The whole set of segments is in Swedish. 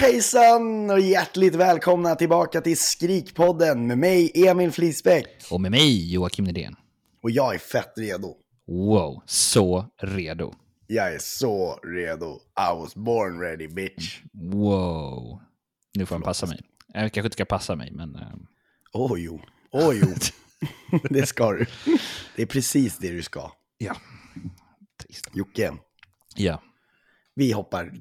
Hejsan och hjärtligt välkomna tillbaka till Skrikpodden med mig Emil Flisbäck. Och med mig Joakim Nydén. Och jag är fett redo. Wow, så redo. Jag är så redo. I was born ready bitch. Wow. Nu får han passa mig. Jag kanske inte ska passa mig, men... eh, Åh oh, jo, åh oh, jo. det ska du. Det är precis det du ska. ja. Trist. Jocke, Ja, vi hoppar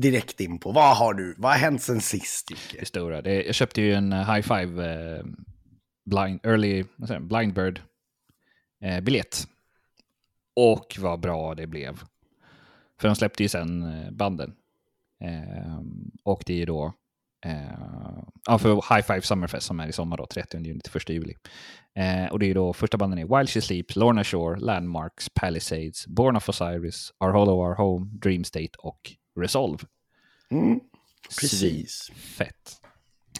direkt in på vad har du, vad har hänt sen sist Jocke? det stora. Det, jag köpte ju en eh, high five eh, blind, early, vad säger blind bird eh, biljett. Och vad bra det blev. För de släppte ju sen eh, banden. Eh, och det är ju då eh, ja, för High Five Summerfest som är i sommar då, 30 juni till 1 juli. Eh, och det är då första banden är While She Sleeps, Lorna Shore, Landmarks, Palisades, Born of Osiris, Our Hollow Our Home, Dream State och Resolve. Mm, precis. Fett.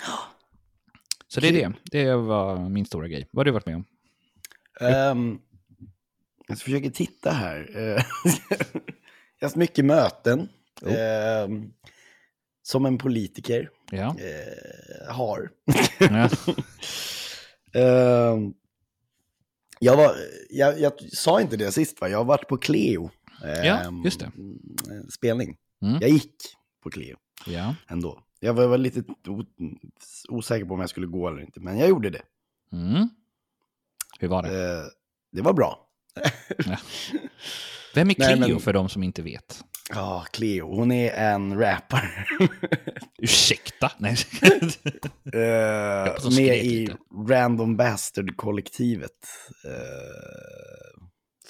Så det är det. Det var min stora grej. Vad har du varit med om? Um, jag försöker titta här. Eh, jag har haft mycket möten. Oh. Ehm, som en politiker Ja. eh, har. ja. Ehm, jag, var, jag, jag sa inte det sist, va? Jag har varit på Cleo. Ja, ehm, just det. Spelning. Mm. Jag gick på Cleo ja. ändå. Jag var, var lite osäker på om jag skulle gå eller inte, men jag gjorde det. Mm. Hur var det? Eh, det var bra. Vem är nej, Cleo men- för de som inte vet? Ja, Cleo, hon är en rappare. Ursäkta? Nej. Hon med i lite. Random Bastard-kollektivet. eh,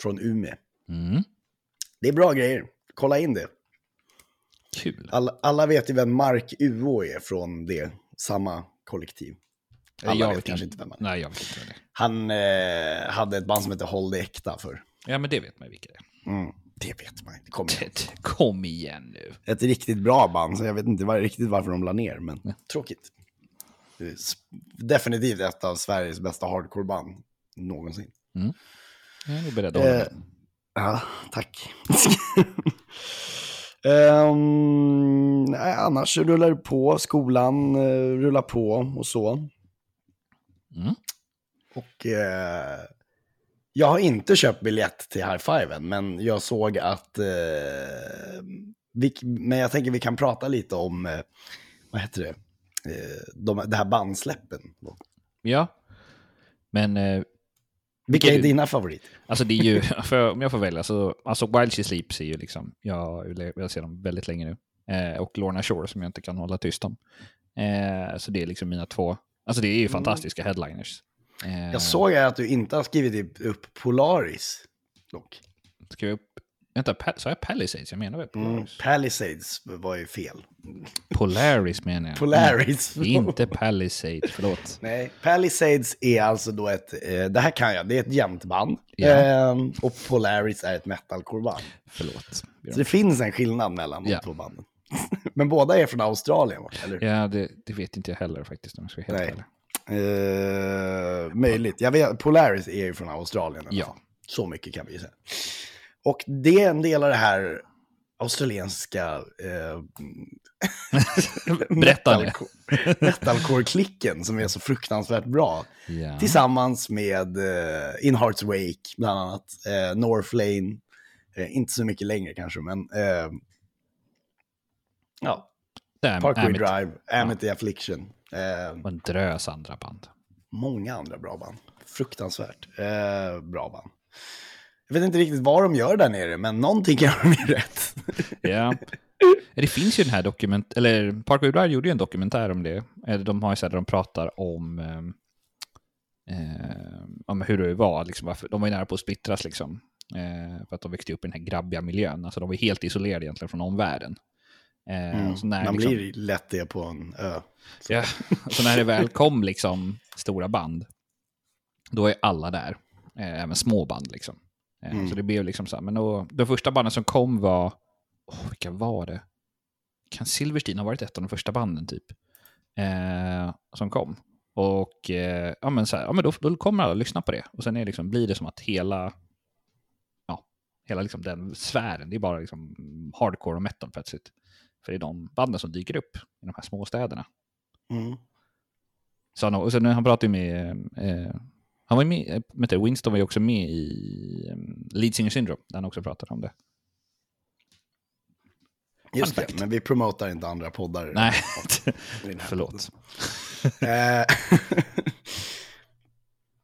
från Umeå. Mm. Det är bra grejer. Kolla in det. Kul. Alla, alla vet ju vem Mark Uå är från det, samma kollektiv. Alla jag vet kanske inte vem han är. Nej, jag vet inte vem det är. Han eh, hade ett band som heter Håll det äkta för. Ja, men det vet man vilka det är. Mm, det vet man inte. Kom igen. Kom igen nu. Ett riktigt bra band, så jag vet inte var, riktigt varför de la ner, men tråkigt. S- Definitivt ett av Sveriges bästa hardcore-band någonsin. Jag är nog beredd att hålla Eh, ja, tack. Ehm, nej, annars rullar det på, skolan uh, rullar på och så. Mm. Och eh, jag har inte köpt biljett till High Five än, men jag såg att... Eh, vi, men jag tänker vi kan prata lite om, eh, vad heter det, eh, de, det här bandsläppen. Ja. Men eh, Vilka är du- dina favoriter? Alltså det är ju, för, om jag får välja, så, alltså While She Sleeps är ju liksom, jag vill jag ser dem väldigt länge nu. Eh, och Lorna Shore som jag inte kan hålla tyst om. Eh, så det är liksom mina två, alltså det är ju fantastiska headliners. Eh, Jag såg att du inte har skrivit upp Polaris, dock. Ska upp, vänta, pa, sa jag Palisades? Jag menar väl Mm, Polaris? Palisades var ju fel. Polaris menar jag. Polaris. Mm, inte Palisades, förlåt. Nej, Palisades är alltså då ett, eh, det här kan jag, det är ett jämtband. Ja. Ehm, och Polaris är ett metalcore-band. Förlåt. Så det finns en skillnad mellan de Ja. två banden. Men båda är från Australien, va? eller? Ja, det, det vet inte jag heller faktiskt om jag ska vara helt Nej. ärlig. Eh, möjligt. Jag vet, Polaris är ju från Australien. Ja. fall. Så mycket kan vi ju säga. Och det är en del av det här australienska eh, metalcore- metalcore-klicken som är så fruktansvärt bra. Ja. Tillsammans med eh, In Hearts Wake, bland annat. Eh, Northlane. Eh, inte så mycket längre kanske, men... Eh, ja, Parkway Amit. Drive, Amity Affliction. Eh, Och en drös andra band. många andra bra band. Fruktansvärt eh, bra band. Jag vet inte riktigt vad de gör där nere, men någonting gör de ju rätt. Ja. Det finns ju den här dokument, eller Parkway Drive gjorde ju en dokumentär om det. Eller De har ju så här där de pratar om, ehm, eh, om hur det var, liksom, de var ju nära på att splittras liksom. Eh, för att de växte upp i den här grabbiga miljön. Alltså de var helt isolerade egentligen från omvärlden. Eh, Mm. så när, Man liksom, blir lätt det på en ö. ja, så när det väl kom liksom stora band, då är alla där. Eh, även små band liksom. Eh, Mm. Så det blev liksom så här, men då, de första banden som kom var, åh, vilka var det? Kan Silverstein ha varit ett av de första banden typ? Eh, som kom. Och eh, ja, men så här, ja, men då, då kommer alla lyssna på det. Och sen är det liksom, blir det som att hela, ja, hela liksom den sfären, det är bara liksom hardcore och metal plötsligt. För det är de banden som dyker upp i de här små städerna. Mm. Så han, och sen, han pratade ju med, eh, han var ju med, eh, Winston var ju också med i um, Lead Singer Syndrome, där han också pratade om det. Just det, men vi promotar inte andra poddar. Nej, förlåt. Eh,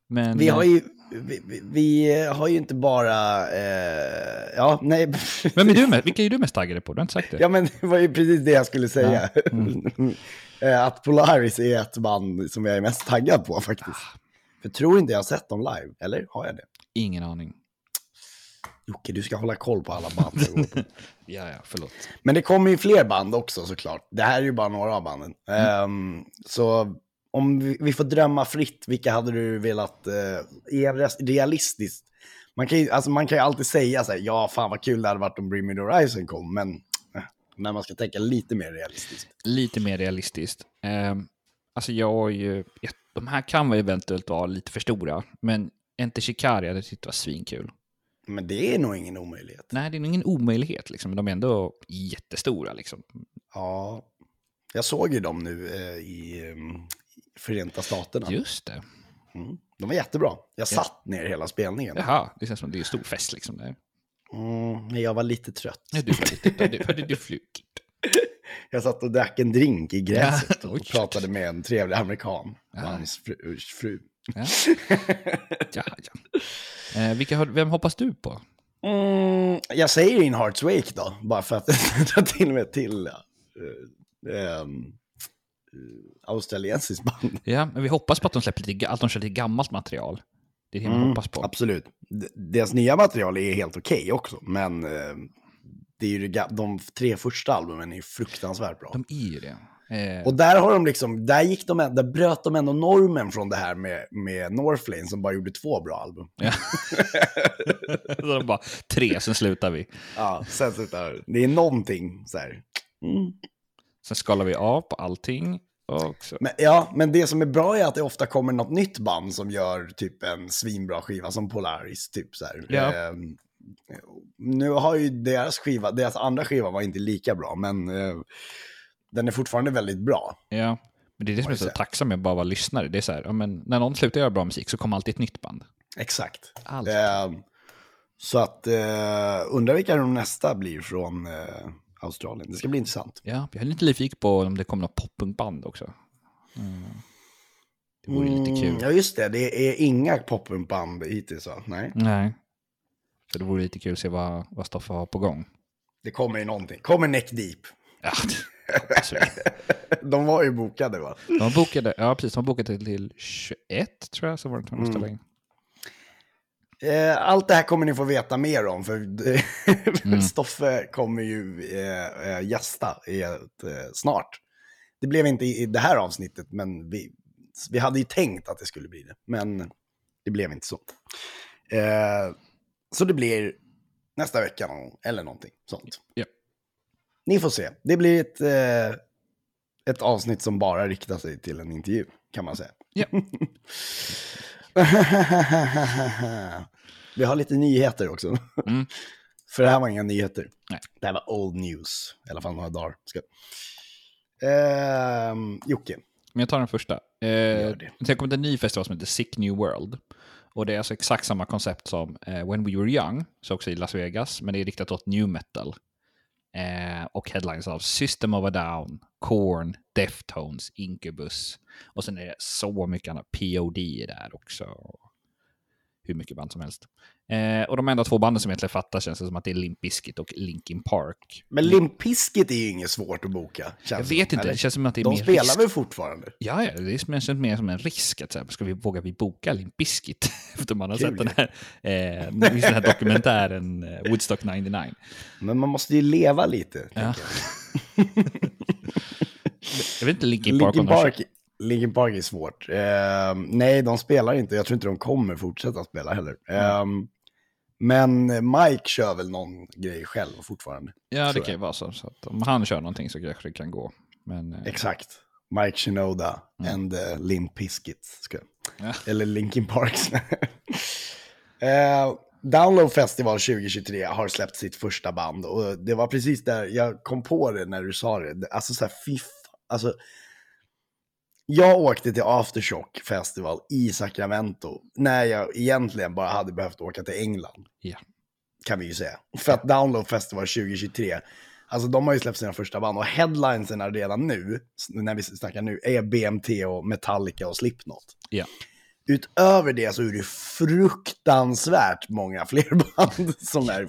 Men, vi, har eh, ju, vi, vi, vi har ju inte bara... Eh, ja, nej. Vem är du med? Vilka är du mest taggade på? Du har inte sagt det. Ja, men det var ju precis det jag skulle säga. Ja, mm. Eh, Att Polaris är ett band som jag är mest taggad på faktiskt. Ah. För tror inte jag har sett dem live, eller har jag det? Ingen aning. Jocke, du ska hålla koll på alla band. Ja, ja, förlåt. Men det kommer ju fler band också såklart. Det här är ju bara några av banden. Ehm, så om vi, vi får drömma fritt, vilka hade du velat, är realistiskt? Man kan, ju, alltså man kan ju alltid säga så här, ja fan vad kul det hade varit om Bring Me The Horizon kom, men eh, när man ska tänka lite mer realistiskt. Lite mer realistiskt. Eh, alltså jag är ju, de här kan väl eventuellt vara lite för stora, men Enter Shikari hade tyckt var svinkul. Men det är nog ingen omöjlighet. Nej, det är nog ingen omöjlighet, liksom, men de är ändå jättestora. Liksom. Ja, jag såg ju dem nu eh, i um, Förenta Staterna. Just det. Mm. De var jättebra. Jag satt ner hela spelningen. Jaha, det känns som det är en stor fest liksom. Där. Mm, men jag var lite trött. Ja, Du var lite, du, hade du flugit? Jag satt och drack en drink i gräset Ja, och oj. pratade med en trevlig amerikan och Ja. hans fru. fru. Ja. ja, ja. Eh, vilka, vem hoppas du på? Mm, jag säger In Hearts Wake då, bara för att dra till med till ja. uh, um, australiensiskt band. Ja, men vi hoppas på att de släpper lite, att de kör lite gammalt material. Det är det man Mm, hoppas på. Absolut. Deras nya material är helt okej också, men eh, det är ju de tre första albumen är fruktansvärt bra. De är ju det. Eh, Och där har de liksom, där gick de, där bröt de ändå normen från det här med, med Northlane som bara gjorde två bra album. ja. Så de bara, tre, sen slutar vi. Ja, sen slutar det är någonting så här. Mm. Sen skalar vi av på allting. Och så. Men, ja, men det som är bra är att det ofta kommer något nytt band som gör typ en svinbra skiva som Polaris. Typ så. Ja. Ehm, nu har ju deras skiva, deras andra skiva var inte lika bra, men eh, den är fortfarande väldigt bra. Ja, men det är det som är så säga. tacksam med att bara vara lyssnare. Det är så här, ja, men när någon slutar göra bra musik så kommer alltid ett nytt band. Exakt. Ehm, så att uh, undrar vilka de nästa blir från eh, Australien. Det ska bli intressant. Ja, jag är lite nyfiken på om det kommer något poppunkband också. Mm. Det vore lite Mm, kul. Ja, just det. Det är inga poppunkband hittills, va? Nej. Nej. Så det vore lite kul att se vad, vad Stoffe har på gång. Det kommer ju någonting. Kommer Neck Deep. Ja. De var ju bokade, va? De bokade, ja precis, de bokade till 21 tror jag, så var det ställa in. Eh, allt det här kommer ni få veta mer om, för Stoffe kommer ju eh, eh, gästa i ett, eh, snart. Det blev inte i, det här avsnittet, men vi, vi hade ju tänkt att det skulle bli det. Men det blev inte så. Eh, så det blir nästa vecka eller någonting sånt. Ja. Ni får se. Det blir ett, eh, ett avsnitt som bara riktar sig till en intervju, kan man säga. Ja. Vi har lite nyheter också. Mm. För det här var inga nyheter. Nej. Det här var old news. I alla fall några dagar. Ska... Ehm, Jocke. Men jag tar den första. Eh, det. det har kommit en ny festival som heter Sick New World. Och det är alltså exakt samma koncept som eh, When We Were Young, så också i Las Vegas, men det är riktat åt new metal. Eh, och headlines av System of a Down, Korn, Deftones, Incubus. Och sen är det så mycket annat. POD är där också. Hur mycket band som helst. Eh, och de enda två banden som egentligen fattar känns det som att det är Limp Bizkit och Linkin Park. Men Limp Bizkit är ju inget svårt att boka. Jag vet som, inte, eller? det känns som att det är De mer spelar risk. väl fortfarande? Ja, ja, det känns mer som en risk. Att, så här, ska vi, vågar vi boka Limp Bizkit? Efter man har Kul sett den här, eh, den här dokumentären eh, Woodstock 99. Men man måste ju leva lite. Ja. jag. Jag vet inte Linkin Park Linkin de Park, Linkin Park är svårt. Eh, nej, de spelar inte. Jag tror inte de kommer fortsätta spela heller. Eh, men Mike kör väl någon grej själv fortfarande. Ja, det kan ju vara så. så att om han kör någonting så kanske det kan gå. Men eh, Exakt. Mike Shinoda and uh, Bizkit. Ska jag. Ja. Eller Linkin Parks. eh, Download Festival 2023 har släppt sitt första band. Och det var precis där jag kom på det när du sa det. Alltså så här, fy Alltså, jag åkte till Aftershock Festival i Sacramento. När jag egentligen bara hade behövt åka till England. Ja. Kan vi ju säga. För att Download Festival 2023, alltså de har ju släppt sina första band. Och headlinesen redan nu, när vi snackar nu, är BMT och Metallica och Slipknot. ja. Utöver det så är det fruktansvärt många fler band som är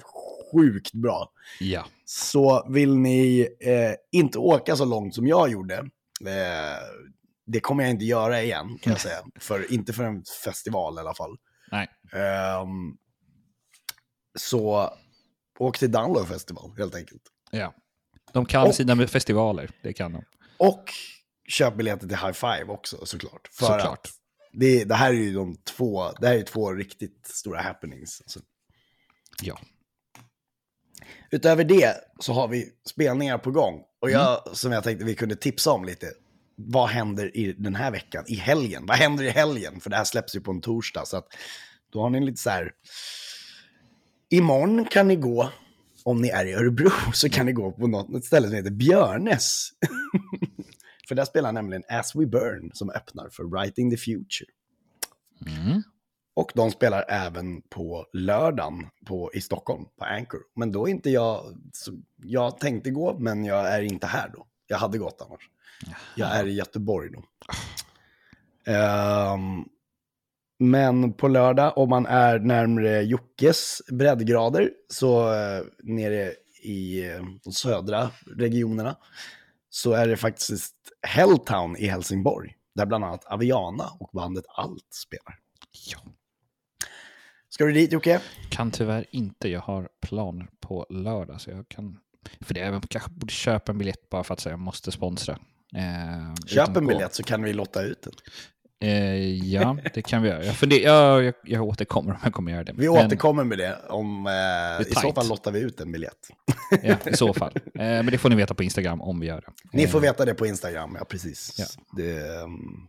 sjukt bra. ja. Så vill ni eh, inte åka så långt som jag gjorde, eh, det kommer jag inte göra igen kan jag säga. För, inte för en festival i alla fall. Nej. Ehm, så åk till Download Festival helt enkelt. Ja. De kan Och- sina festivaler, det kan de. Och köp biljetter till High Five också såklart. För Såklart. Det, det här är ju de två, det här är två riktigt stora happenings. Alltså. Ja. Utöver det så har vi spelningar på gång. Och jag, Mm. som jag tänkte vi kunde tipsa om lite. Vad händer i den här veckan? I helgen? Vad händer i helgen? För det här släpps ju på en torsdag. Så att då har ni lite så här. Imorgon kan ni gå, om ni är i Örebro, så kan ni gå på något, ställe som heter Björnes. för där spelar nämligen As We Burn som öppnar för Writing the Future. Mm. Och de spelar även på lördagen på, i Stockholm, på Anchor. Men då är inte jag, jag tänkte gå, men jag är inte här då. Jag hade gått annars. Jag är i Göteborg då. Ehm, men på lördag, om man är närmare Jockes breddgrader, så eh, nere i eh, de södra regionerna, så är det faktiskt Helltown i Helsingborg, där bland annat Aviana och bandet Allt spelar. ja. Ska du dit Jocke? Kan tyvärr inte. Jag har plan på lördag. Så jag kan... För det, jag kanske borde köpa en biljett bara för att säga jag måste sponsra. Eh, Köp en biljett så kan vi lotta ut den. Eh, ja, det kan vi göra. Jag, funder, jag, jag, jag återkommer om jag kommer göra det. Vi Men- återkommer med det om, eh, i så fall lottar vi ut en biljett. Ja, i så fall. Eh, men det får ni veta på Instagram om vi gör det. Ni får Eh, veta det på Instagram, ja precis. Ja. Det, um,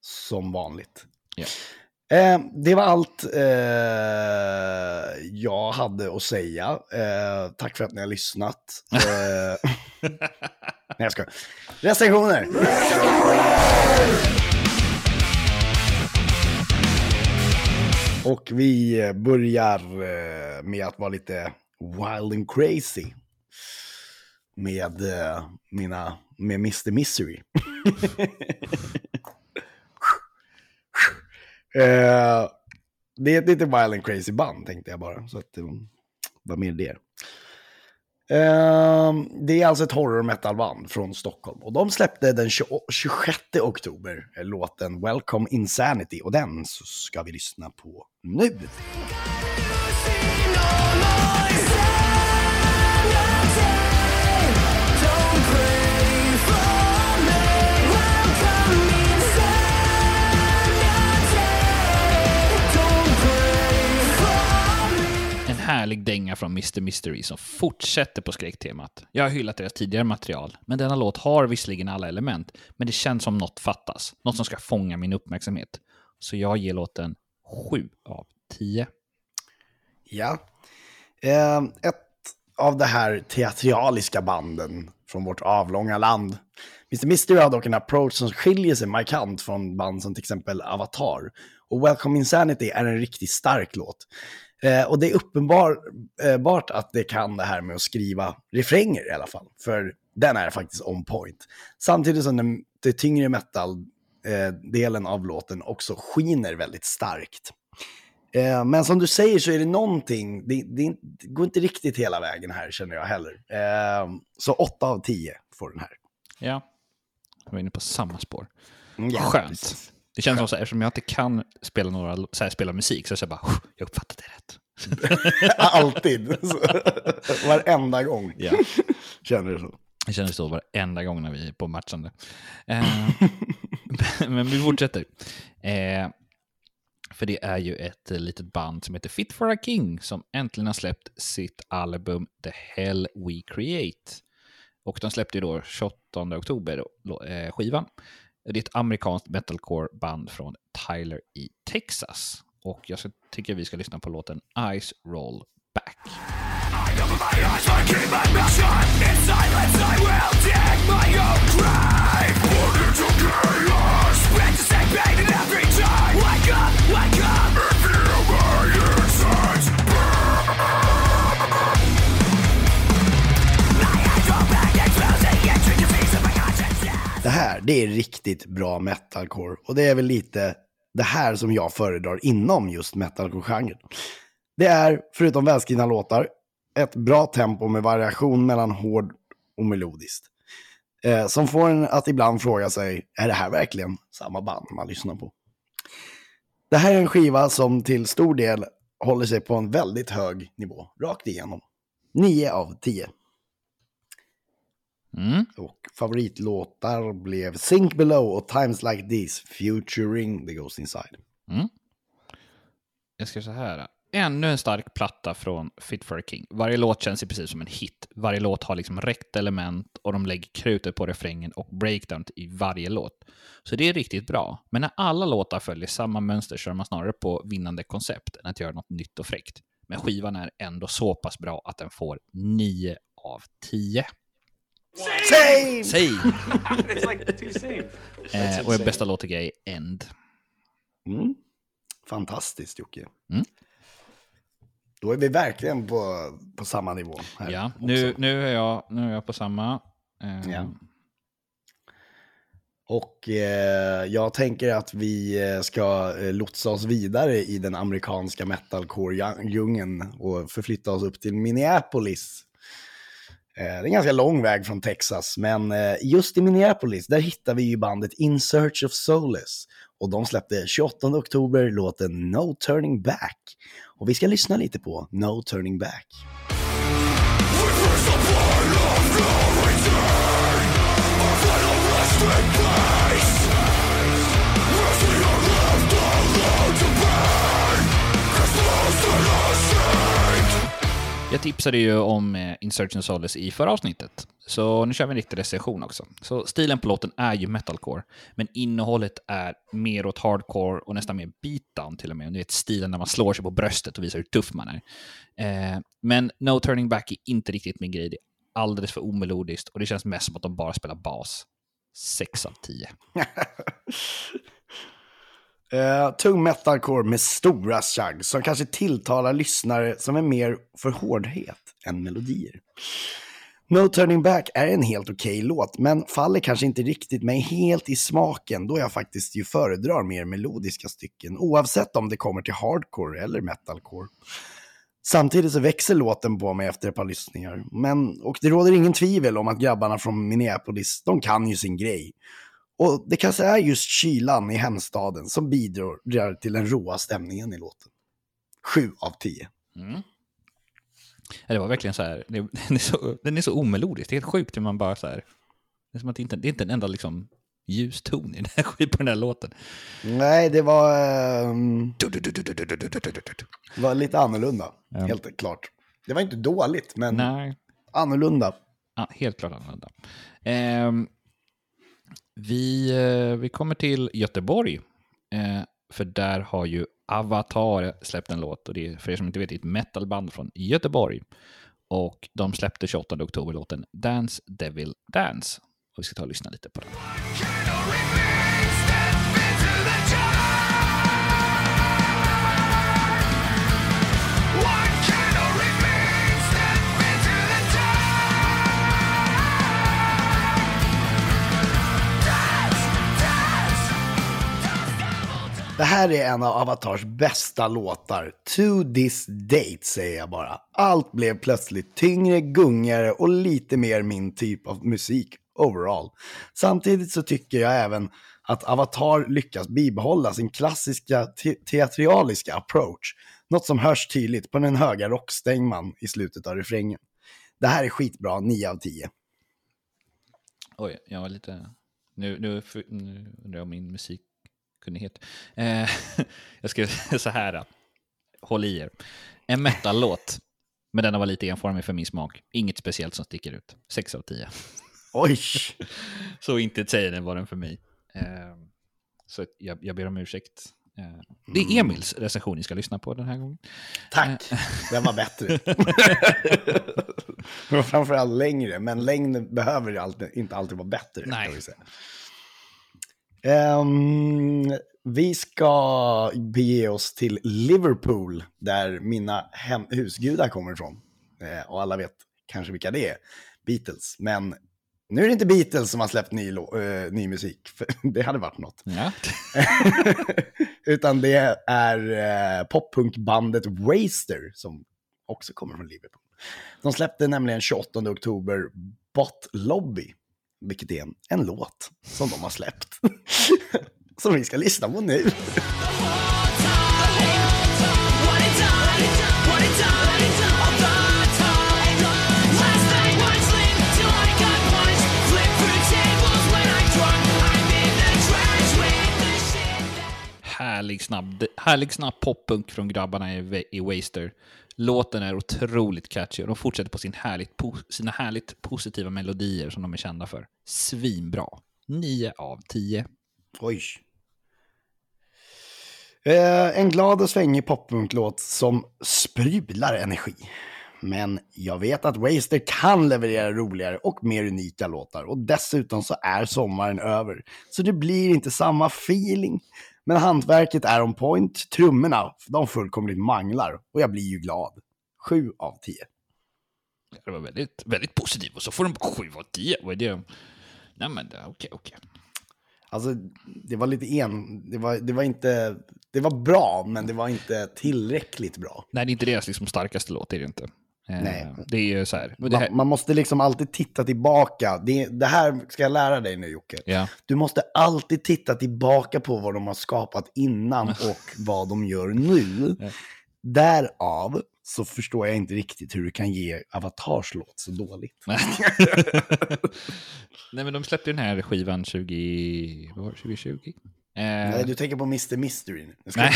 som vanligt. Ja. Eh, det var allt eh, jag hade att säga. Eh, tack för att ni har lyssnat. Eh, nej, jag ska. Recensioner! Och vi börjar eh, med att vara lite wild and crazy. Med eh, mina, med Mr. Misery. Eh, det är ett lite wild and crazy band tänkte jag bara. Så att det var mer det. Eh, det är alltså ett horror metal band från Stockholm. Och de släppte den 20 26 oktober eh, låten Welcome Insanity. Och den så ska vi lyssna på nu. En härlig dänga från Mr. Mystery som fortsätter på skräcktemat. Jag har hyllat deras tidigare material, men denna låt har visserligen alla element, men det känns som något fattas. Något som ska fånga min uppmärksamhet. Så jag ger låten 7 av 10. Ja. Eh, ett av de här teatraliska banden från vårt avlånga land. Mr. Mystery har dock en approach som skiljer sig markant från band som till exempel Avatar. Och Welcome Insanity är en riktigt stark låt. Eh, och det är uppenbart eh, att det kan det här med att skriva refränger i alla fall. För den är faktiskt on point. Samtidigt som den, det tyngre metal-delen av låten också skiner väldigt starkt. Eh, men som du säger så är det någonting, det, det, det går inte riktigt hela vägen här känner jag heller. Eh, så 8 av 10 får den här. Ja. Jag var inne på samma spår. Mm, ja, Skönt. precis. Det känns som så här, eftersom jag inte kan spela, några, så här, spela musik så är jag bara, "Oh, jag uppfattade det rätt. Alltid. Varenda gång Ja. känner du så. Det kändes så varenda gång när vi är på matchande. Eh, men vi fortsätter. Eh, för det är ju ett litet band som heter Fit for a King som äntligen har släppt sitt album The Hell We Create. Och de släppte ju då 28 oktober eh, skivan. Det är ett amerikanskt metalcore-band från Tyler i Texas. Och jag tycker vi ska lyssna på låten Ice Roll Back. Det här, det är riktigt bra metalcore. Och det är väl lite det här som jag föredrar inom just metalcore-genren. Det är, förutom välskrivna låtar, ett bra tempo med variation mellan hård och melodiskt. Eh, som får en att ibland fråga sig, är det här verkligen samma band man lyssnar på? Det här är en skiva som till stor del håller sig på en väldigt hög nivå, rakt igenom. 9 av 10. Mm. Och favoritlåtar blev Sink Below och Times Like These, Futuring The Ghost Inside. Mm. Jag ska så här. Ännu en stark platta från Fit for a King. Varje låt känns ju precis som en hit. Varje låt har liksom rätt element och de lägger krutet på refrängen och breakdown i varje låt. Så det är riktigt bra. Men när alla låtar följer samma mönster är man snarare på vinnande koncept än att göra något nytt och fräckt. Men skivan är ändå så pass bra att den får 9 av 10. Same! Säg! it's like too same. Eh, och bästa låt tycker jag är End. Mm. Fantastiskt Jocke. Mm. Då är vi verkligen på, på samma nivå. Här Ja, nu, nu, är jag, nu är jag på samma. Eh, Ja. Och eh, jag tänker att vi eh, ska eh, lotsa oss vidare i den amerikanska metalcore-djungeln och förflytta oss upp till Minneapolis. Eh, det är en ganska lång väg från Texas, men eh, just i Minneapolis, där hittar vi ju bandet In Search of Solace. Och de släppte 28 oktober låten No Turning Back. Och vi ska lyssna lite på No Turning Back. Jag tipsade ju om eh, Insurgent Solace i förra avsnittet, så nu kör vi en riktig recension också. Så stilen på låten är ju metalcore, men innehållet är mer åt hardcore och nästan mer beatdown till och med. Ni vet stilen när man slår sig på bröstet och visar hur tuff man är. Eh, men No Turning Back är inte riktigt min grej. Det är alldeles för omelodiskt och det känns mest som att de bara spelar bas. 6 av 10. Uh, tung metalcore med stora chug som kanske tilltalar lyssnare som är mer för hårdhet än melodier. No Turning Back är en helt okej låt, men faller kanske inte riktigt mig helt i smaken då jag faktiskt ju föredrar mer melodiska stycken, oavsett om det kommer till hardcore eller metalcore. Samtidigt så växer låten på mig efter ett par lyssningar, men, och det råder ingen tvivel om att grabbarna från Minneapolis, de kan ju sin grej. Och det kanske är just kylan i hemstaden som bidrar till den råa stämningen i låten. Sju av tio. Mm. Ja, Det var verkligen så här, det, den, är så, den är så omelodisk, det är helt sjukt hur man bara så här, det är som att det inte det är inte en enda liksom ljus ton i den här, på den här låten. Nej, det var, ehm, det var lite annorlunda, Ja. helt klart. Det var inte dåligt, men Nej, annorlunda. ja, helt klart annorlunda. Ehm, vi, eh, vi kommer till Göteborg, eh, för där har ju Avatar släppt en låt, och det är för er som inte vet ett metalband från Göteborg. Och de släppte 28 oktober låten Dance Devil Dance. Och vi ska ta och lyssna lite på den. Det här är en av Avatars bästa låtar. To this date säger jag bara. Allt blev plötsligt tyngre, gungigare och lite mer min typ av musik overall. Samtidigt så tycker jag även att Avatar lyckas bibehålla sin klassiska te teatraliska approach. Något som hörs tydligt på den höga rockstängman i slutet av refrängen. Det här är skitbra, 9 av 10. Oj, jag var lite... Nu, nu, nu undrar jag om min musik musikkunnighet. Eh, jag säga så här. Håll i er. En metal-låt, men den var lite enformig för min smak. Inget speciellt som sticker ut. 6 av 10. Oj! Så inte säger den var den för mig. Eh, så jag, jag ber om ursäkt. Eh, det är Emils recension ni ska lyssna på den här gången. Tack, den var bättre. Framförallt längre, men längden behöver inte alltid vara bättre. Nej. Kan vi, ska bege oss till Liverpool, där mina hem, husgudar kommer ifrån. Eh, och alla vet kanske vilka det är, Beatles. Men nu är det inte Beatles som har släppt ny, lå- eh, ny musik, det hade varit något. Ja. Utan det är eh, poppunkbandet Waster som också kommer från Liverpool. De släppte nämligen 28 oktober Bot Lobby, vilket är en, en låt som de har släppt. som vi ska lyssna på nu. Härlig snabb, härlig snabb poppunk från grabbarna i, i Waster. Låten är otroligt catchy och de fortsätter på sin härligt, po- sina härligt positiva melodier som de är kända för. Svinbra. 9 av 10. Oj. Eh, en glad och svängig poppunklåt som sprudlar energi. Men jag vet att Waster kan leverera roligare och mer unika låtar. Och dessutom så är sommaren över. Så det blir inte samma feeling. Men hantverket är on point. Trummorna, de fullkomligt manglar. Och jag blir ju glad. Sju av tio. Det var väldigt, väldigt positivt och så får de bara 7 av 10. Vad är det? Nej men det- okej, okej. Alltså, det var lite en... Det var, det var inte... Det var bra, men det var inte tillräckligt bra. Nej, det är inte deras liksom starkaste låt, det är det inte. Eh, Nej. Det är ju så här. Man, man måste liksom alltid titta tillbaka. Det, det här ska jag lära dig nu Jocke. ja. Du måste alltid titta tillbaka på vad de har skapat innan och vad de gör nu. Ja. Därav så förstår jag inte riktigt hur du kan ge Avatars låt så dåligt. Nej. Nej, men de släppte den här skivan 20... Vad var det? 2020? Eh, Nej, du tänker på Mr. Mystery nu. Jag ska- Nej.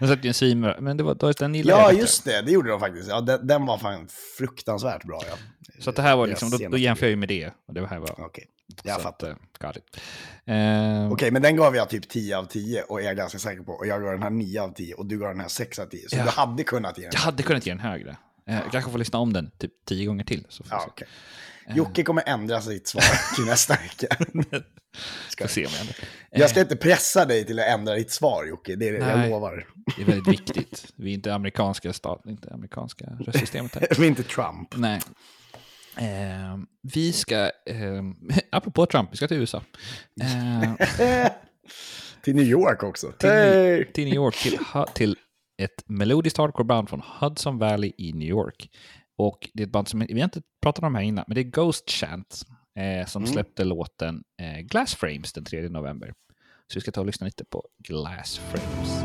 de släppte ju en svinbra, men det var, då, den gillade ja, jag just det. Det gjorde de faktiskt. Ja, den, den var fan fruktansvärt bra. Ja. Så det här var liksom, då, då jämför jag ju med det. Och det här var... Okej, jag fattar. Att, eh. Eh, Okej, men den gav jag typ 10 av 10 och är jag ganska säker på. Och jag gav den här 9 av 10 och du gav den här 6 av 10. Så Ja. du hade kunnat ge den. Jag hade kunnat ge den högre. Eh, jag kanske får lyssna om den typ tio gånger till. Så får Ja, se. okej. Jocke kommer ändra sitt svar till nästa vecka. Ska se om jag. Jag ska inte pressa dig till att ändra ditt svar, Jocke. Det är det jag Nej. lovar. Det är väldigt viktigt. Vi är inte amerikanska stat, inte amerikanska röstsystemet här. Vi är inte Trump. Nej. Eh, vi ska, eh, apropå Trump, vi ska till USA. Eh, till New York också. till, Hej! till New York, till, till ett melodiskt hardcore-band från Hudson Valley i New York. Och det är ett band som, vi har inte pratat om här innan, men det är Ghost Chant eh, som Mm. släppte låten eh, Glass Frames den 3 november. Så vi ska ta och lyssna lite på Glass Frames.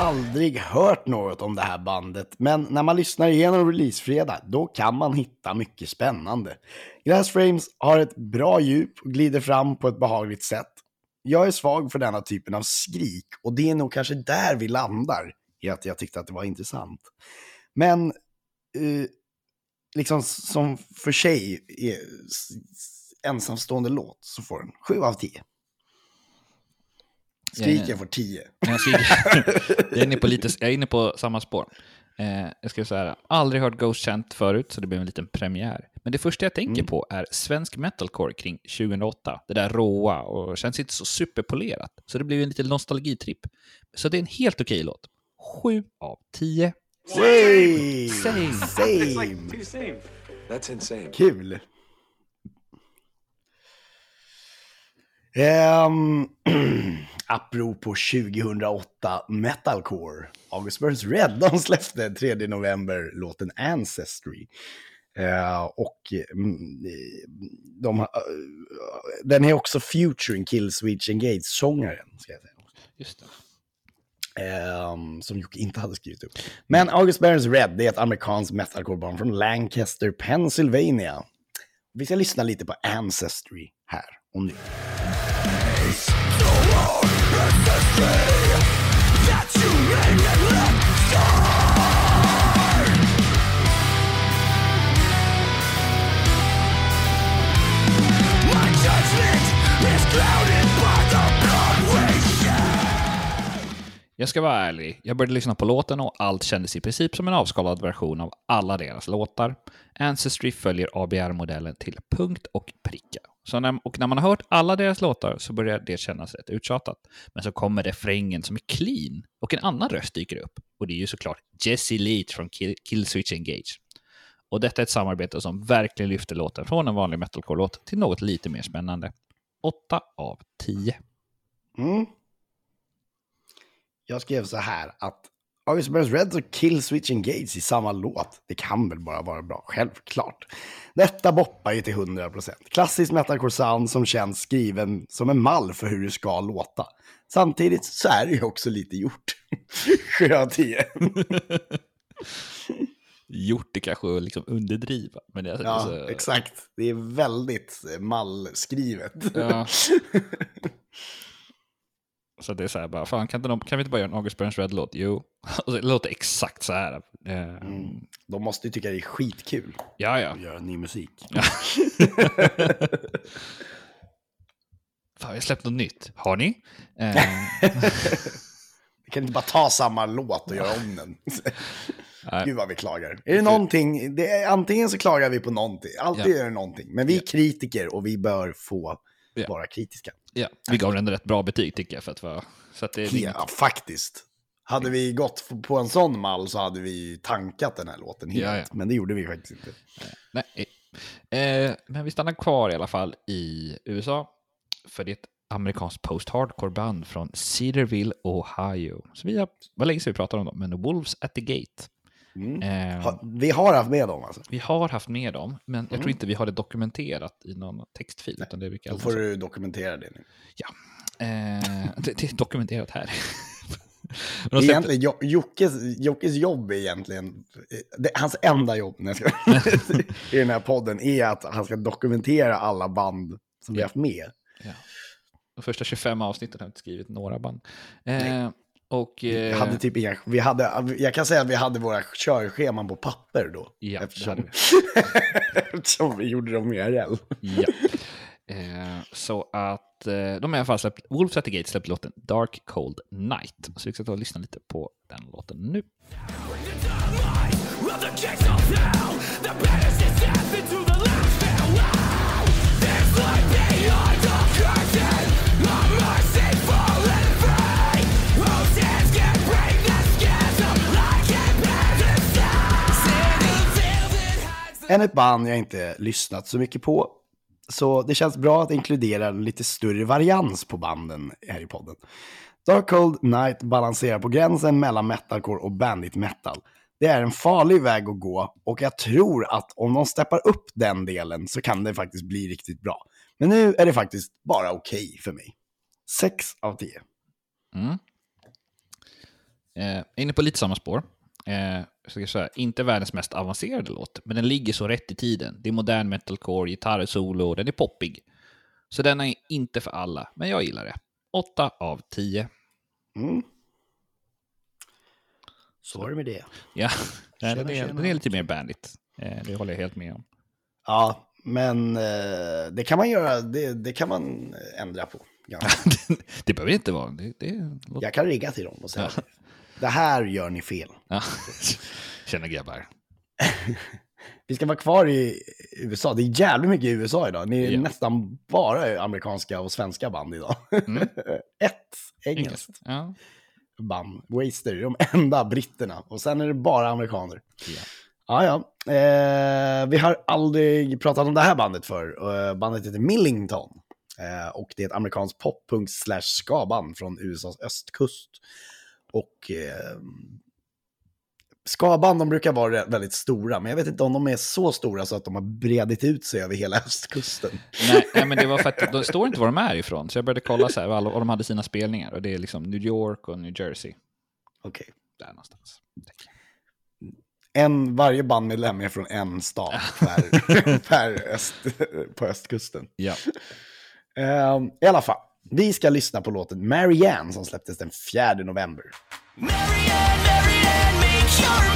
Aldrig hört något om det här bandet, men när man lyssnar igenom releasefredag, då kan man hitta mycket spännande. Glass Frames har ett bra djup och glider fram på ett behagligt sätt. Jag är svag för denna typen av skrik och det är nog kanske där vi landar i att jag tyckte att det var intressant. Men eh, liksom som för sig eh, är ensamstående låt så får den 7 av 10. Skriken ja. får 10. Jag, skriker- jag, är inne på lite, jag är inne på samma spår. Eh, jag ska säga, aldrig hört Ghost Chant förut, så det blev en liten premiär. Men det första jag tänker på är svensk metalcore kring 2008. Det där råa och känns inte så superpolerat. Så det blev en liten nostalgitripp. Så det är en helt okej låt. 7 av 10. Way! Same. Same. same. That's insane. Kul. Um, apropå 2008 metalcore. August Burns Red, de släppte 3 november låten Ancestry. Eh, och mm, de, har- eh, den är också featuring Killswitch Engage-sångaren. Just det. Ehm, som Jocke inte hade skrivit upp. Men August Burns Red, det är ett amerikanskt metalcore-band från Lancaster, Pennsylvania. Vi ska lyssna lite på Ancestry här och nu. Jag ska vara ärlig, jag började lyssna på låten och allt kändes i princip som en avskalad version av alla deras låtar. Ancestry följer ABR-modellen till punkt och pricka. Så när, och när man har hört alla deras låtar så börjar det kännas rätt uttjatat. Men så kommer refrängen som är clean och en annan röst dyker upp. Och det är ju såklart Jesse Leach från Kill, Killswitch Engage. Och detta är ett samarbete som verkligen lyfter låten från en vanlig metalcore-låt till något lite mer spännande. 8 av 10. Mm. Jag skrev så här att August Burns Red och Killswitch Engage i samma låt. Det kan väl bara vara bra, självklart. Detta boppar ju till 100%. Klassisk metalcore sound som känns skriven som en mall för hur det ska låta. Samtidigt så är det ju också lite gjort. 7 av 10. Gjort det kanske att liksom underdriva. Men det är Ja, alltså, exakt. Det är väldigt mallskrivet. Ja. Så det är så här bara, fan kan, inte de, kan vi inte bara göra en August Burns Red-låt? Jo. Och det låter exakt så här. Eh, Mm. De måste ju tycka det är skitkul Ja, ja. att göra ny musik. Fan, vi har släppt något nytt. Har ni? Eh, Vi kan inte bara ta samma låt och göra om den. Nej. Gud vad vi klagar. Är det någonting, det är, antingen så klagar vi på någonting, alltid Ja. är det någonting. Men vi är kritiker och vi bör få Ja. vara kritiska. Ja, vi gav den ett bra betyg tycker jag. För att vara, så att det är Ja, faktiskt. Hade vi gått på en sån mall så hade vi tankat den här låten helt. Ja, ja. Men det gjorde vi faktiskt inte. Nej. Eh, men vi stannar kvar i alla fall i USA. För det är ett amerikanskt post-hardcore band från Cedarville, Ohio. Så vi har, vad länge sedan vi pratar om dem, men Wolves at the Gate. Mm. Eh, Ha, vi har haft med dem alltså. Vi har haft med dem, men jag tror inte vi har det dokumenterat i någon textfil. Utan det Då får du dokumentera det nu. eh, det, det är dokumenterat här. Egentligen, Jo- Jockes, Jockes jobb är egentligen, eh, det, hans enda jobb när ska, i den här podden är att han ska dokumentera alla band som vi har haft med. ja. De första 25 avsnitten har jag inte skrivit några band. Eh, och, Vi eh, hade typ inga, vi hade, jag kan säga att vi hade våra körscheman på papper då. Ja, eftersom, hade eftersom vi gjorde dem IRL. ja. eh, så att eh, de har i alla fall släppt, Wolves at the Gate släppte låten Dark Cold Night. Så vi ska ta och lyssna lite på den låten nu. Än ett band jag inte lyssnat så mycket på. Så det känns bra att inkludera en lite större varians på banden här i podden. Dark Cold Night balanserar på gränsen mellan metalcore och bandit metal. Det är en farlig väg att gå och jag tror att om de steppar upp den delen så kan det faktiskt bli riktigt bra. Men nu är det faktiskt bara okej för mig. 6 av 10. Mm. Eh, inne på lite samma spår. Eh, ska säga, inte världens mest avancerade låt, men den ligger så rätt i tiden. Det är modern metalcore, gitarr, solo, den är poppig. Så den är inte för alla, men jag gillar det. 8 av 10. Mm. Så var det med det. Ja, Nej, den, är, tjena. den är lite mer bandit. Eh, det håller jag helt med om. Ja, men eh, det kan man göra, det, det kan man ändra på. ganska det behöver inte vara. Det, det. Jag kan rigga till dem och säga det här gör ni fel. ja. Känner grabbar. Vi ska vara kvar i USA. Det är jävligt mycket i USA idag. Ni är Ja. nästan bara amerikanska och svenska band idag. Mm. Ett engelskt Ja. band, Waster, är de enda britterna. Och sen är det bara amerikaner. Ja. Ja, ja. Eh, vi har aldrig pratat om det här bandet för. Eh, bandet heter Millington. Eh, och det är ett amerikanskt poppunk slash ska-band från USAs östkust. Och eh, skaband, de brukar vara väldigt stora, men jag vet inte om de är så stora så att de har bredit ut sig över hela östkusten. Nej, nej, men det var för att det står inte var de är ifrån. Så jag började kolla så här, var de hade sina spelningar. Och det är liksom New York och New Jersey. Okej. Där någonstans. En, varje bandmedlem är från en stad per, per öst, på östkusten. Ja. Ehm, I alla fall, vi ska lyssna på låten Marianne som släpptes den 4 november. Marianne, Marianne,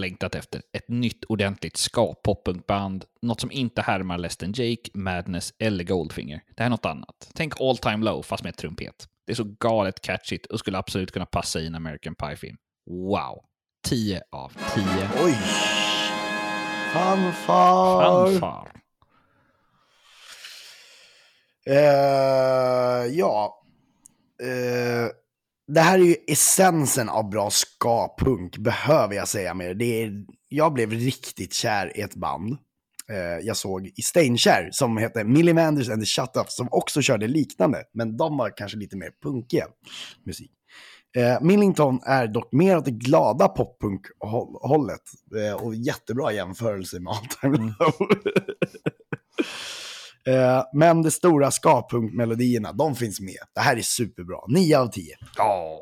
längtat efter. Ett nytt ordentligt ska-poppunkband. Något som inte härmar Less than Jake, Madness eller Goldfinger. Det här är något annat. Tänk All Time Low fast med trumpet. Det är så galet catchigt och skulle absolut kunna passa i en American Pie-film. Wow! 10 av 10. Oj! Fanfar! Fanfar. Eh, ja. Eh, det här är ju essensen av bra ska-punk, behöver jag säga mer. Det är, jag blev riktigt kär i ett band. Eh, jag såg i Stainkär som hette Millie Manders and the Shut-Ups som också körde liknande, men de var kanske lite mer punkiga musik. Eh, Millington är dock mer åt det glada poppunk-hållet eh, och jättebra jämförelse med All Time Low. Eh, men de stora ska-punk-melodierna, de finns med. Det här är superbra. 9 av 10. Ja.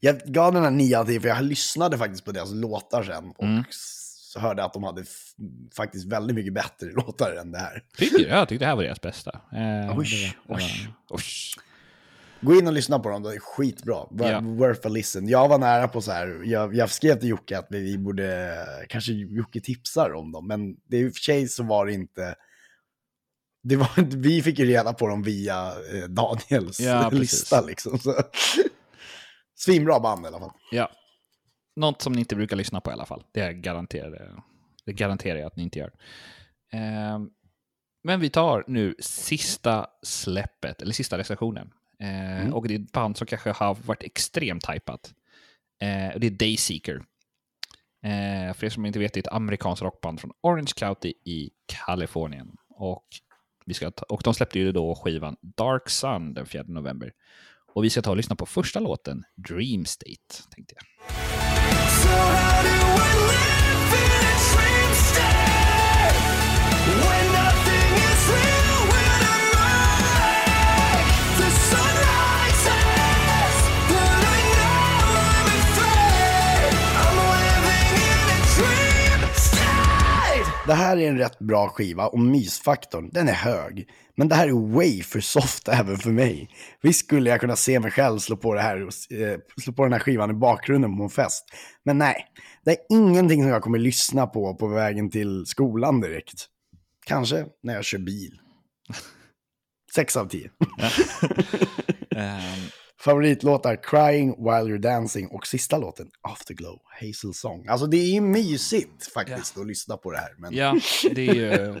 Jag gav den här 9 av 10 för jag lyssnade faktiskt på deras låtar sen och Mm. hörde att de hade faktiskt väldigt mycket bättre låtar än det här. Tycker du? Jag tyckte det här var deras bästa. Eh, det var- oj. Oj. Gå in och lyssna på dem, det är skitbra. Ja. Worth a listen. Jag var nära på så här, jag, jag skrev till Jocke att vi borde, kanske Jocke tipsar om dem, men det är i och för sig så var det inte, det var, inte- vi fick ju reda på dem via eh, Daniels Ja, lista liksom. Så. Svinbra band i alla fall. Ja. Något som ni inte brukar lyssna på i alla fall. Det, garanterar, det garanterar jag att ni inte gör. Ehm, men vi tar nu sista släppet, eller sista recensionen. Eh, Och det är ett band som kanske har varit extremt hypat. Eh, det är Dayseeker. Eh, för er som inte vet, det är ett amerikanskt rockband från Orange County i Kalifornien. Och, vi ska ta, och de släppte ju då skivan Dark Sun den 4 november. Och vi ska ta och lyssna på första låten, Dream State, tänkte jag. So Det här är en rätt bra skiva och mysfaktorn, den är hög. Men det här är way för soft även för mig. Visst skulle jag kunna se mig själv slå på, det här, eh, slå på den här skivan i bakgrunden på en fest. Men nej, det är ingenting som jag kommer lyssna på på vägen till skolan direkt. Kanske när jag kör bil. Sex av tio. Ehm, Favoritlåtar Crying While You're Dancing och sista låten Afterglow, Hazel Song. Alltså det är ju mysigt faktiskt att lyssna på det här. Men... ja, det är ju...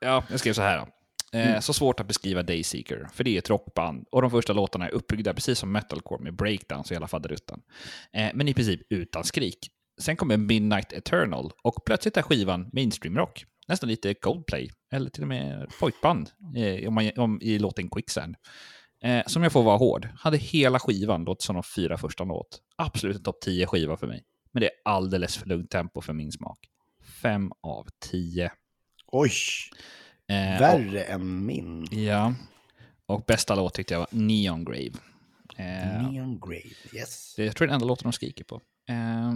Ja, jag skrev så här. Eh, Så svårt att beskriva Dayseeker, för det är ett rockband och de första låtarna är uppbyggda precis som metalcore med breakdowns och hela faderuttan. Eh, men i princip utan skrik. Sen kommer Midnight Eternal och plötsligt är skivan mainstream-rock. Nästan lite Coldplay, eller till och med pojkband eh, om man, om, i låten Quicksand. Eh, som jag får vara hård, hade hela skivan låtit som de fyra första låt. Absolut en topp 10 skiva för mig. Men det är alldeles för lugnt tempo för min smak. Fem av tio. Oj, Eh, värre än min. och, ja. Och bästa låt tyckte jag var Neon Grave. Eh, Neon Grave, yes. det, jag tror det är den enda låten de skriker på. Eh,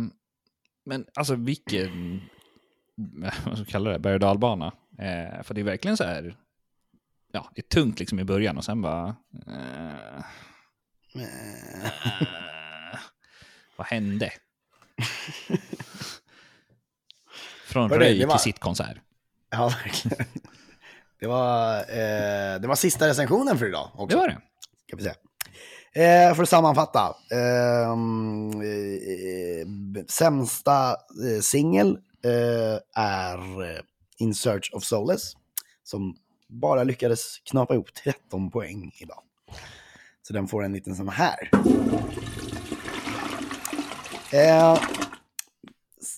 men alltså vilken, vad ska jag kalla det, berg och dalbana. Eh, för det är verkligen så här, ja, det är tungt liksom i början och sen bara... Eh, eh, vad hände? Från Hörru, röj var- till sitt konsert. Ja, verkligen. Det var, eh, det var sista recensionen för idag också. Det var det. Ska vi se. Eh, för att sammanfatta. Eh, b- sämsta eh, singel, eh, är eh, In Search of Solace som bara lyckades knapa ihop 13 poäng idag. Så den får en liten sån här. Eh,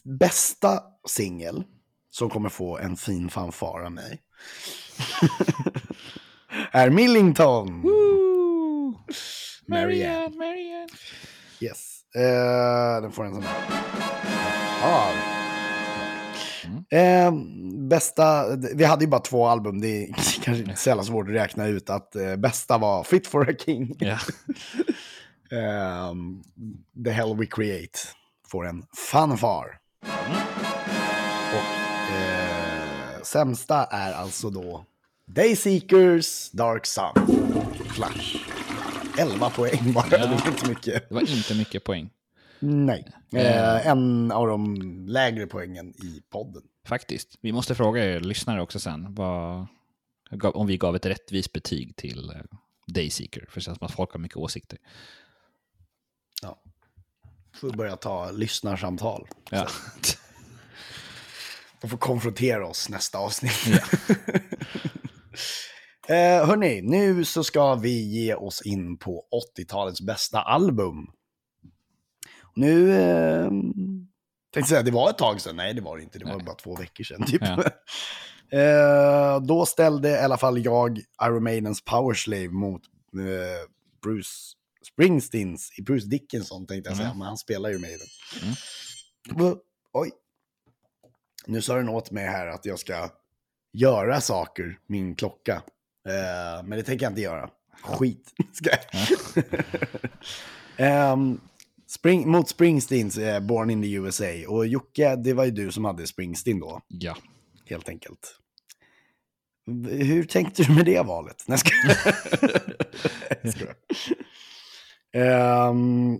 bästa singel som kommer få en fin fanfar av mig är Millington. Marianne. Marianne. Yes. Eh, den får en sån här. Ja. Eh, bästa, vi hade ju bara två album, det är kanske inte så jävla svårt att räkna ut att eh, bästa var Fit for a King. Ja. Ehm, The Hell We Create får en fanfar. Och eh, sämsta är alltså då Dayseekers Dark Sun. Flash. 11 poäng bara, det var inte mycket. Det var inte mycket poäng. Nej. Eh, en av de lägre poängen i podden. Faktiskt. Vi måste fråga er lyssnare också sen vad, om vi gav ett rättvist betyg till eh, Dayseeker. För det känns som att folk har mycket åsikter. Ja. Får börja ta lyssnarsamtal. Ja. De får konfrontera oss nästa avsnitt. eh, hörni, nu så ska vi ge oss in på 80-talets bästa album. Nu eh, tänkte säga, det var ett tag sedan. Nej, det var det inte. Det var Nej. bara två veckor sedan typ. Ja. eh, då ställde i alla fall jag Iron Maidens Powerslave mot eh, Bruce Springsteens, Bruce Dickinson tänkte jag säga, Mm. men han spelar ju Maiden. Mm. Oj. Nu sa den åt mig här att jag ska göra saker, min klocka. Eh, men det tänker jag inte göra. Skit. Ska jag. Ehm, Spring, mot Springsteens eh, Born in the USA. Och Jocke, det var ju du som hade Springsteen då, ja. helt enkelt. Hur tänkte du med det valet? Nej. Jag skojar. Ehm,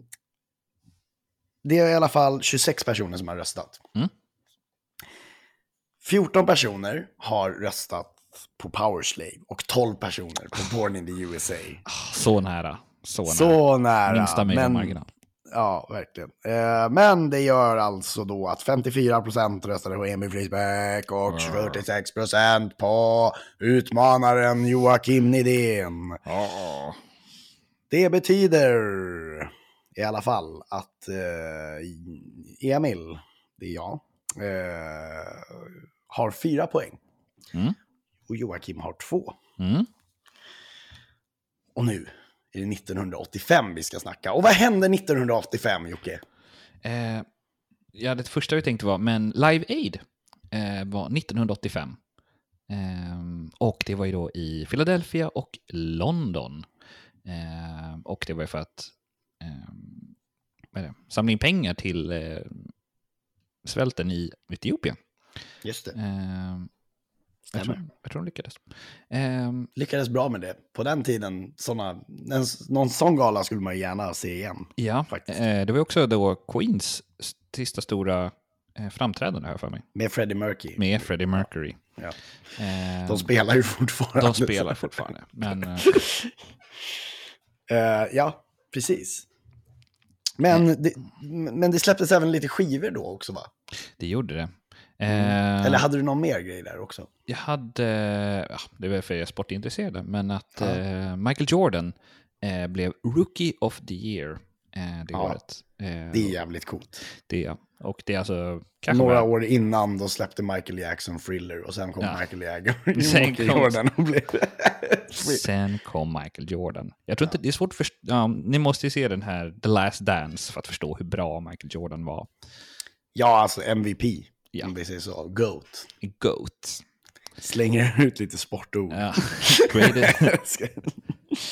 det är i alla fall 26 personer som har röstat. Mm. 14 personer har röstat på Powerslave och 12 personer på Born in the USA. Så nära. Så nära. Så nära. Minsta möjliga marginal. Ja, verkligen. Eh, men det gör alltså då att 54% röstade på Emil Frisbäck och 46% på utmanaren Joakim Nidén. Det betyder i alla fall att eh, Emil, det är jag, eh, har fyra poäng. Mm. Och Joakim har två. Mm. Och nu är det 1985 vi ska snacka. Och vad hände 1985, Jocke? Eh, ja, det första vi tänkte var, men Live Aid eh, var 1985. Eh, och det var ju då i Philadelphia och London. Eh, och det var ju för att eh, samla in pengar till eh, svälten i Etiopien. Just det. Jag, tror, jag tror de lyckades. Eh, Lyckades bra med det. På den tiden, såna, en, någon sån gala skulle man ju gärna se igen. ja, Faktiskt. eh, det var också då Queens sista stora eh, framträdande här för mig. Med Freddie Mercury. Med Freddie Mercury. Ja. Eh, De spelar ju fortfarande. De spelar fortfarande. Men eh, Eh, ja, precis. Men det, men det släpptes även lite skivor då också va? det gjorde det. Mm. Eller hade du någon mer grej där också? Jag hade, ja, det var för jag är sportintresserad, men att Ja. eh, Michael Jordan eh, blev Rookie of the Year eh, det Ja, året. Eh, Det är jävligt coolt. det, och det är alltså... Några bara- år innan då släppte Michael Jackson Thriller och sen kom Ja. Michael Jagger. Sen kom- Jordan och blev... Sen kom Michael Jordan. Jag tror inte, det är svårt att förstå, ni måste ju se den här The Last Dance för att förstå hur bra Michael Jordan var. ja, alltså MVP. Ja. Om vi säger så. GOAT. GOAT. Slänger ut lite sportord. Ja. Greatest,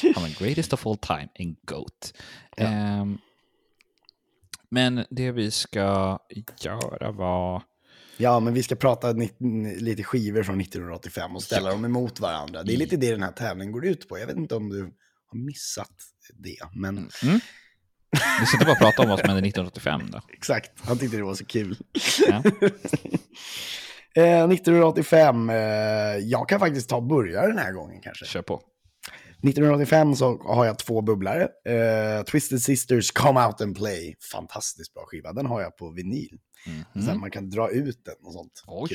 Ja, men greatest of all time, en GOAT. Ehm, men det vi ska göra var... ja, men vi ska prata lite skivor från 1985 och ställa dem emot varandra. Det är lite det den här tävlingen går ut på. Jag vet inte om du har missat det, men Vi ska inte bara prata om vad som hände 1985 då. exakt. Han tyckte det var så kul. Ja. Eh, 1985, eh, jag kan faktiskt ta och börja den här gången kanske. Kör på. 1985 så har jag två bubblare. Eh, Twisted Sisters Come Out and Play. Fantastiskt bra skiva. Den har jag på vinyl. Så här, man kan dra ut den och sånt. Oj.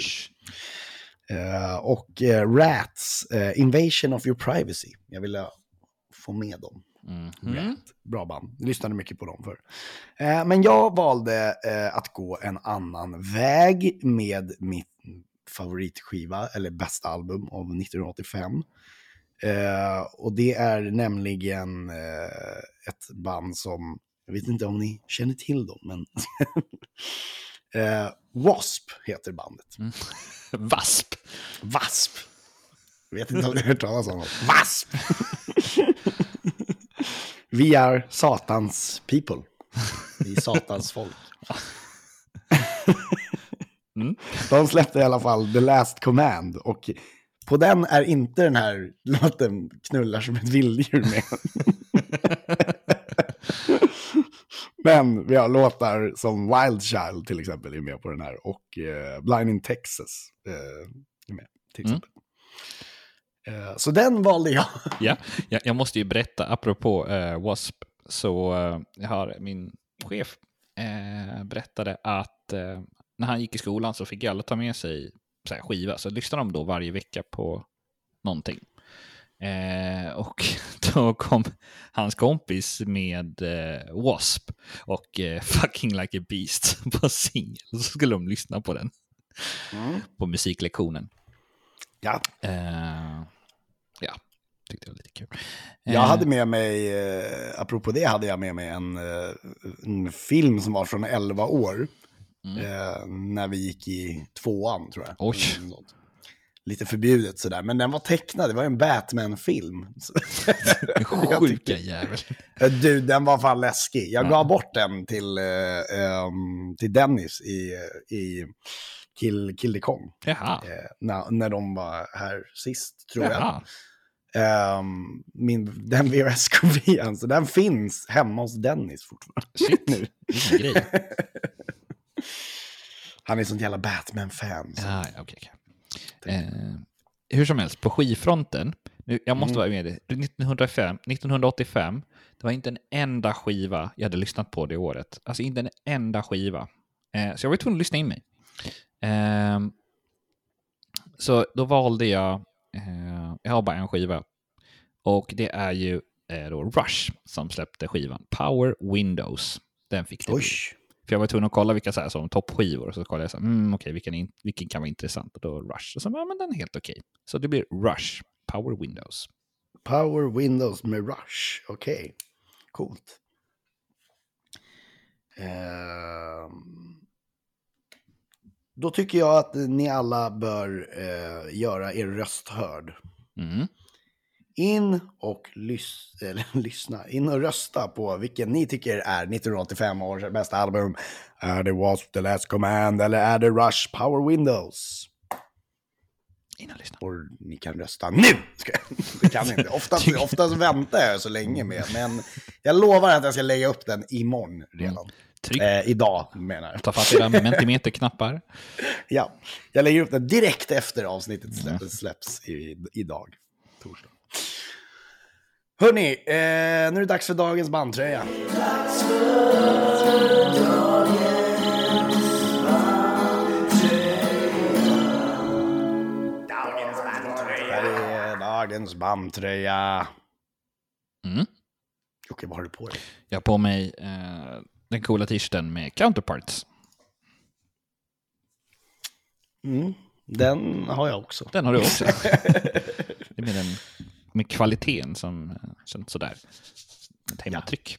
Eh, och eh, Rats, eh, Invasion of Your Privacy. Jag ville få med dem. Mhm. Rat. Bra band. Lyssnade mycket på dem förr. Eh, men jag valde eh, att gå en annan väg med mitt favoritskiva, eller bästa album av 1985. Eh, och det är nämligen eh, ett band som, jag vet inte om ni känner till dem, men eh, Wasp heter bandet. Vasp. Wasp. Jag vet inte om ni har hört talas om det. Wasp! Vi är Satans people. Vi är Satans folk. Mm. De släppte i alla fall The Last Command och på den är inte den här låten knullar som ett vilddjur med. Men vi har låtar som Wild Child till exempel är med på den här och eh, Blind in Texas eh, är med till Mm. exempel. Eh, så den valde jag. Ja, jag, jag måste ju berätta, apropå eh, W.A.S.P. Så eh, jag har min chef eh, berättade att eh, när han gick i skolan så fick alla ta med sig så här, skiva. Så lyssnade de då varje vecka på någonting. Eh, och då kom hans kompis med eh, W.A.S.P. och eh, Fucking Like a Beast på singel. Så skulle de lyssna på den på musiklektionen. Ja, Eh, ja, tyckte det var lite kul. Jag Eh, hade med mig, eh, apropå det, hade jag med mig en, eh, en film som var från 11 år. Eh, när vi gick i tvåan, tror jag. Oj. Mm. Lite förbjudet sådär, men den var tecknad, det var en Batman-film. Sjuka jävel. Du, den var fan läskig. Jag Ja. gav bort den till, eh, ehm, till Dennis i, i Kill, Kill the Kong. Jaha. Eh, när, när de var här sist, tror jag. Jaha. Ehm, min, den VHS-kopian, så den finns hemma hos Dennis fortfarande. Shit. nu. Grej. Han är sånt jävla Batman-fan. så- Ja, ja, okej, okej. Eh, hur som helst, på skivfronten, nu, jag måste vara med dig, 1905, 1985, det var inte en enda skiva jag hade lyssnat på det året. Alltså inte en enda skiva. Eh, så jag var tvungen att lyssna in mig. Eh, så då valde jag, eh, jag har bara en skiva, och det är ju eh, då Rush som släppte skivan Power Windows. Den fick det Oj. För jag var tvungen att kolla vilka så här, som toppskivor. Så kollade jag så här, mm, okej, vilken, vilken kan vara intressant? Och då Rush. Och så, ja, men den är helt okej. Så det blir Rush, Power Windows. Power Windows med Rush. Okej, coolt. Ehm, då tycker jag att ni alla bör eh, göra er röst hörd. Mm. In och lys eller, lyssna, in och rösta på vilken ni tycker är 1985 års bästa album. Är det Was the Last Command eller är det Rush Power Windows? In och lyssna. Och ni kan rösta nu! Det kan inte. Oftast, oftast väntar jag så länge med. Men jag lovar att jag ska lägga upp den imorgon redan. Tryck, Eh, idag menar jag. ta fatt era mentimeterknappar. Ja, jag lägger upp den direkt efter avsnittet släpps, släpps i, idag. Torsdag. Hörni, eh, nu är det dags för dagens bandtröja. Här är dagens bandtröja. Mm. Okej, vad har du på dig? Jag har på mig eh, den coola t-shirten med counterparts. Mm, den har jag också. Den har du också. det är med, den, med kvaliteten som känns sådär. Ett hemmatryck.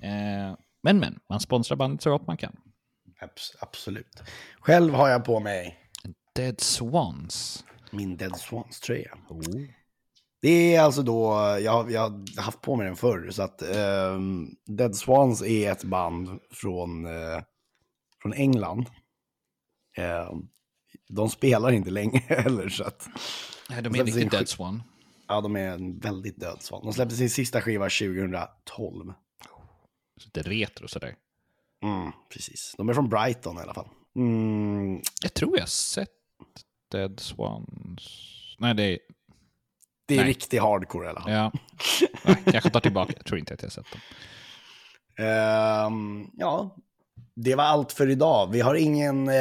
Eh, men men, man sponsrar bandet så gott man kan. Abs- absolut. Själv har jag på mig Dead Swans. min Dead Swans-tröja. Oh. Det är alltså då, jag, har- jag har haft på mig den förr, så att ehm, Dead Swans är ett band från, eh, från England. Ehm, de spelar inte länge heller, så att Nej, de är sin riktigt Dead Swan. ja, de är en väldigt död svan. De släppte sin sista skiva 2012. Så Lite retro sådär. Mm, precis. De är från Brighton i alla fall. Mm, Jag tror jag har sett Dead Swans. Nej, det är... Det är Nej. riktig hardcore i alla fall. Ja. Nej, kanske tar tillbaka. Jag tror inte att jag har sett dem. Ehm, ja, det var allt för idag. Vi har ingen, eh,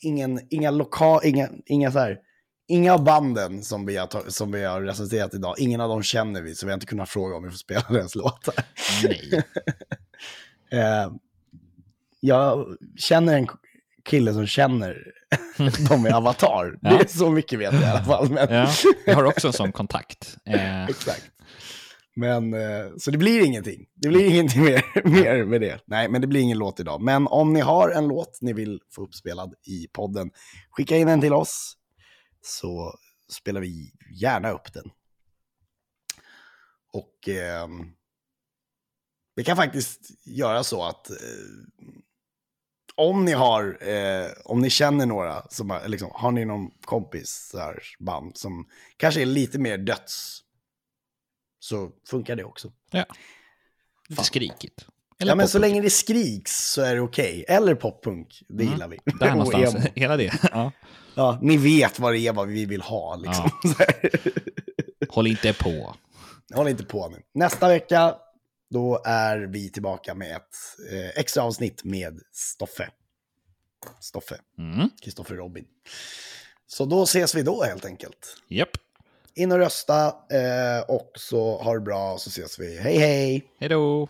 ingen, inga lokal, inga, inga så här, inga av banden som vi, har, som vi har recenserat idag, ingen av dem känner vi, så vi har inte kunnat fråga om vi får spela deras låtar. Nej. Eh, jag känner en kille som känner dem i Avatar. Det Ja. är så mycket vet jag i alla fall. Men, Ja, jag har också en sån kontakt. Eh, Exakt. Men, eh, så det blir ingenting. Det blir ingenting mer, mer med det. Nej, men det blir ingen låt idag. Men om ni har en låt ni vill få uppspelad i podden, skicka in den till oss så spelar vi gärna upp den. Och ehm, vi kan faktiskt göra så att eh, om ni har, eh, om ni känner några, som har, liksom, har ni någon kompis här, band som kanske är lite mer döds, så funkar det också. ja. Lite skrikigt. Eller ja, men så länge det skriks så är det okej. Eller poppunk, det Mm. gillar vi. Där någonstans. emo. Hela det. Ja. Ja, ni vet vad det är, vad vi vill ha. Liksom. Här. Håll inte på. Håll inte på nu. Nästa vecka, då är vi tillbaka med ett eh, extra avsnitt med Stoffe. Stoffe, Mm. Kristoffer Robin. Så då ses vi då helt enkelt. Japp. In och rösta eh, och så ha det bra så ses vi. Hej hej! Hej då.